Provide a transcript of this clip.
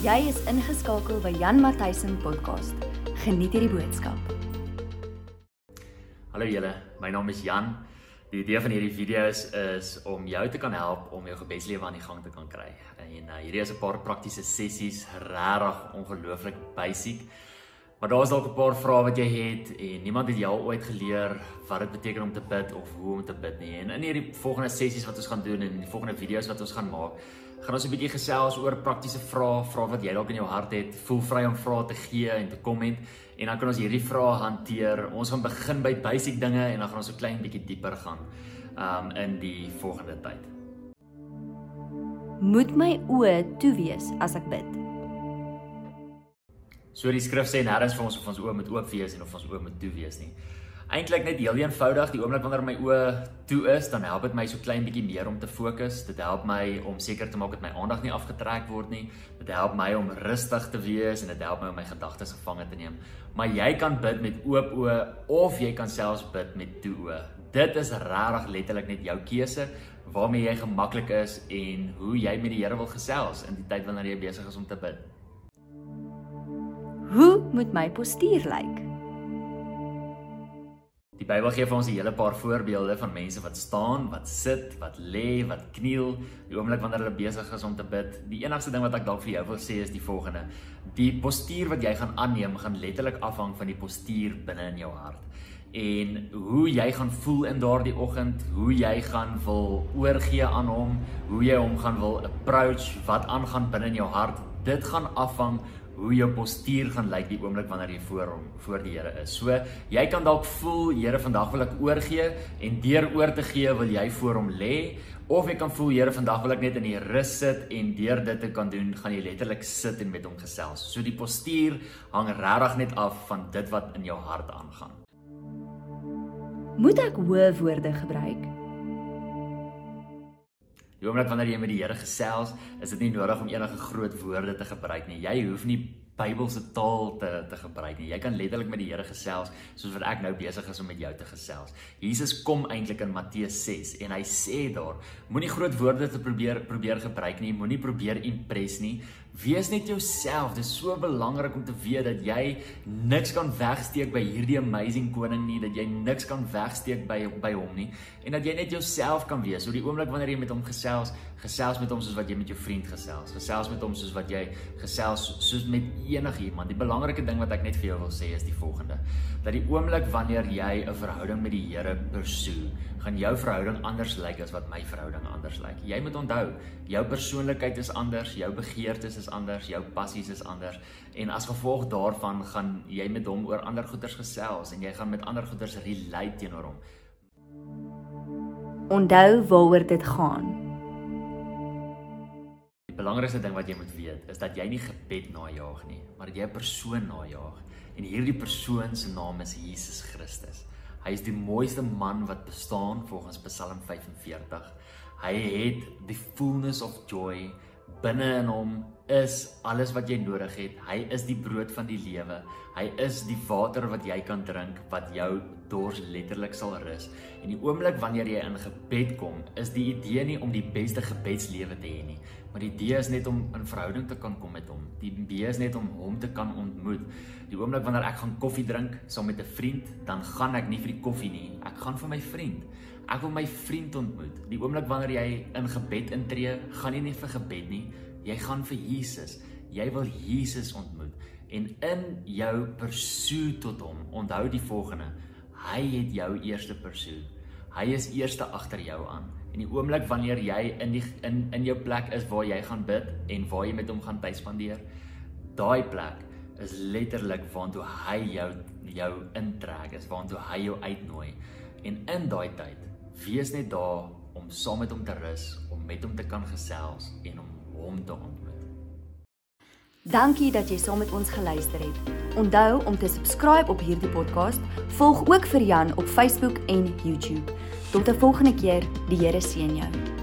Jy is ingeskakel by Jan Matthysen podcast. Geniet hierdie boodskap. Hallo julle, my naam is Jan. Die idee van hierdie video is om jou te kan help om jou gebedslewe aan die gang te kan kry. En uh, hierdie is 'n paar praktiese sessies, regtig ongelooflik basic. Maar daar is dalk 'n paar vrae wat jy het en niemand het jou ooit geleer wat dit beteken om te bid of hoe om te bid nie. En in hierdie volgende sessies wat ons gaan doen en die volgende video's wat ons gaan maak, gaan ons 'n bietjie gesels oor praktiese vrae, vrae wat jy dalk in jou hart het. Voel vry om vrae te gee en te komment en dan kan ons hierdie vrae hanteer. Ons gaan begin by basic dinge en dan gaan ons 'n klein bietjie dieper gaan um in die volgende tyd. Moet my oë toe wees as ek bid. So die skrif sê nêrens vir ons of ons oë moet oop wees en of ons oë moet toe wees nie. Eintlik net heel eenvoudig, die oomblik wanneer my oë toe is, dan help dit my so klein bietjie meer om te fokus. Dit help my om seker te maak dat my aandag nie afgetrek word nie. Dit help my om rustig te wees en dit help my om my gedagtes gevange te neem. Maar jy kan bid met oop oë of jy kan selfs bid met toe oë. Dit is regtig letterlik net jou keuse waarmee jy gemaklik is en hoe jy met die Here wil gesels in die tyd wanneer jy besig is om te bid. Hoe moet my postuur lyk? Die Bybel gee vir ons 'n hele paar voorbeelde van mense wat staan, wat sit, wat lê, wat kniel, die oomblik wanneer hulle besig is om te bid. Die enigste ding wat ek dalk vir jou wil sê is die volgende: Die postuur wat jy gaan aanneem, gaan letterlik afhang van die postuur binne in jou hart. En hoe jy gaan voel in daardie oggend, hoe jy gaan wil oorgee aan hom, hoe jy hom gaan wil approach, wat aangaan binne in jou hart, dit gaan afhang hoe jou postuur gaan lyk die oomblik wanneer jy voor hom voor die Here is. So jy kan dalk voel Here vandag wil ek oorgee en deur oor te gee wil jy voor hom lê of jy kan voel Here vandag wil ek net in die rus sit en deur dit te kan doen gaan jy letterlik sit en met hom gesels. So die postuur hang regtig net af van dit wat in jou hart aangaan. Moet ek hoë woorde gebruik? Die oomblik wanneer jy met die Here gesels, is dit nie nodig om enige groot woorde te gebruik nie. Jy hoef nie Bybelse taal te te gebruik nie. Jy kan letterlik met die Here gesels soos wat ek nou besig is om met jou te gesels. Jesus kom eintlik in Matteus 6 en hy sê daar: Moenie groot woorde te probeer probeer gebruik nie. Moenie probeer impress nie. Wees net jouself. Dit is so belangrik om te weet dat jy niks kan wegsteek by hierdie amazing koning nie, dat jy niks kan wegsteek by by hom nie en dat jy net jouself kan wees. So die oomblik wanneer jy met hom gesels, gesels met hom soos wat jy met jou vriend gesels. Gesels met hom soos wat jy gesels soos met enigiemand. Die belangrike ding wat ek net vir jou wil sê is die volgende: dat die oomblik wanneer jy 'n verhouding met die Here pursue, gaan jou verhouding anders lyk as wat my verhouding anders lyk. Jy moet onthou, jou persoonlikheid is anders, jou begeertes is anders, jou passies is anders en as gevolg daarvan gaan jy met hom oor ander goeders gesels en jy gaan met ander goeders relate teenoor hom. Onthou waaroor dit gaan. Die belangrikste ding wat jy moet weet is dat jy nie gebed najaag nie, maar jy 'n persoon najaag en hierdie persoon se naam is Jesus Christus. Hy is die mooiste man wat bestaan volgens Psalm 45. Hy het die fullness of joy binne in hom is alles wat jy nodig het. Hy is die brood van die lewe. Hy is die water wat jy kan drink wat jou dors letterlik sal rus. En die oomblik wanneer jy in gebed kom, is die idee nie om die beste gebedslewe te hê nie, maar die idee is net om in verhouding te kan kom met hom. Die idee is net om hom te kan ontmoet. Die oomblik wanneer ek gaan koffie drink saam met 'n vriend, dan gaan ek nie vir die koffie nie. Ek gaan vir my vriend. Ek wil my vriend ontmoet. Die oomblik wanneer jy in gebed intree, gaan jy nie vir gebed nie. Jy gaan vir Jesus. Jy wil Jesus ontmoet. En in jou pursuit tot hom, onthou die volgende: Hy het jou eerste pursuit. Hy is eerste agter jou aan. En die oomblik wanneer jy in die in in jou plek is waar jy gaan bid en waar jy met hom gaan tyd spandeer, daai plek is letterlik waantoe hy jou jou intrek, is waantoe hy jou uitnooi. En in daai tyd, wees net daar om saam met hom te rus, om met hom te kan gesels en om hom te ontmoet. Dankie dat jy saam met ons geluister het. Onthou om te subscribe op hierdie podcast. Volg ook vir Jan op Facebook en YouTube. Tot 'n volgende keer. Die Here seën jou.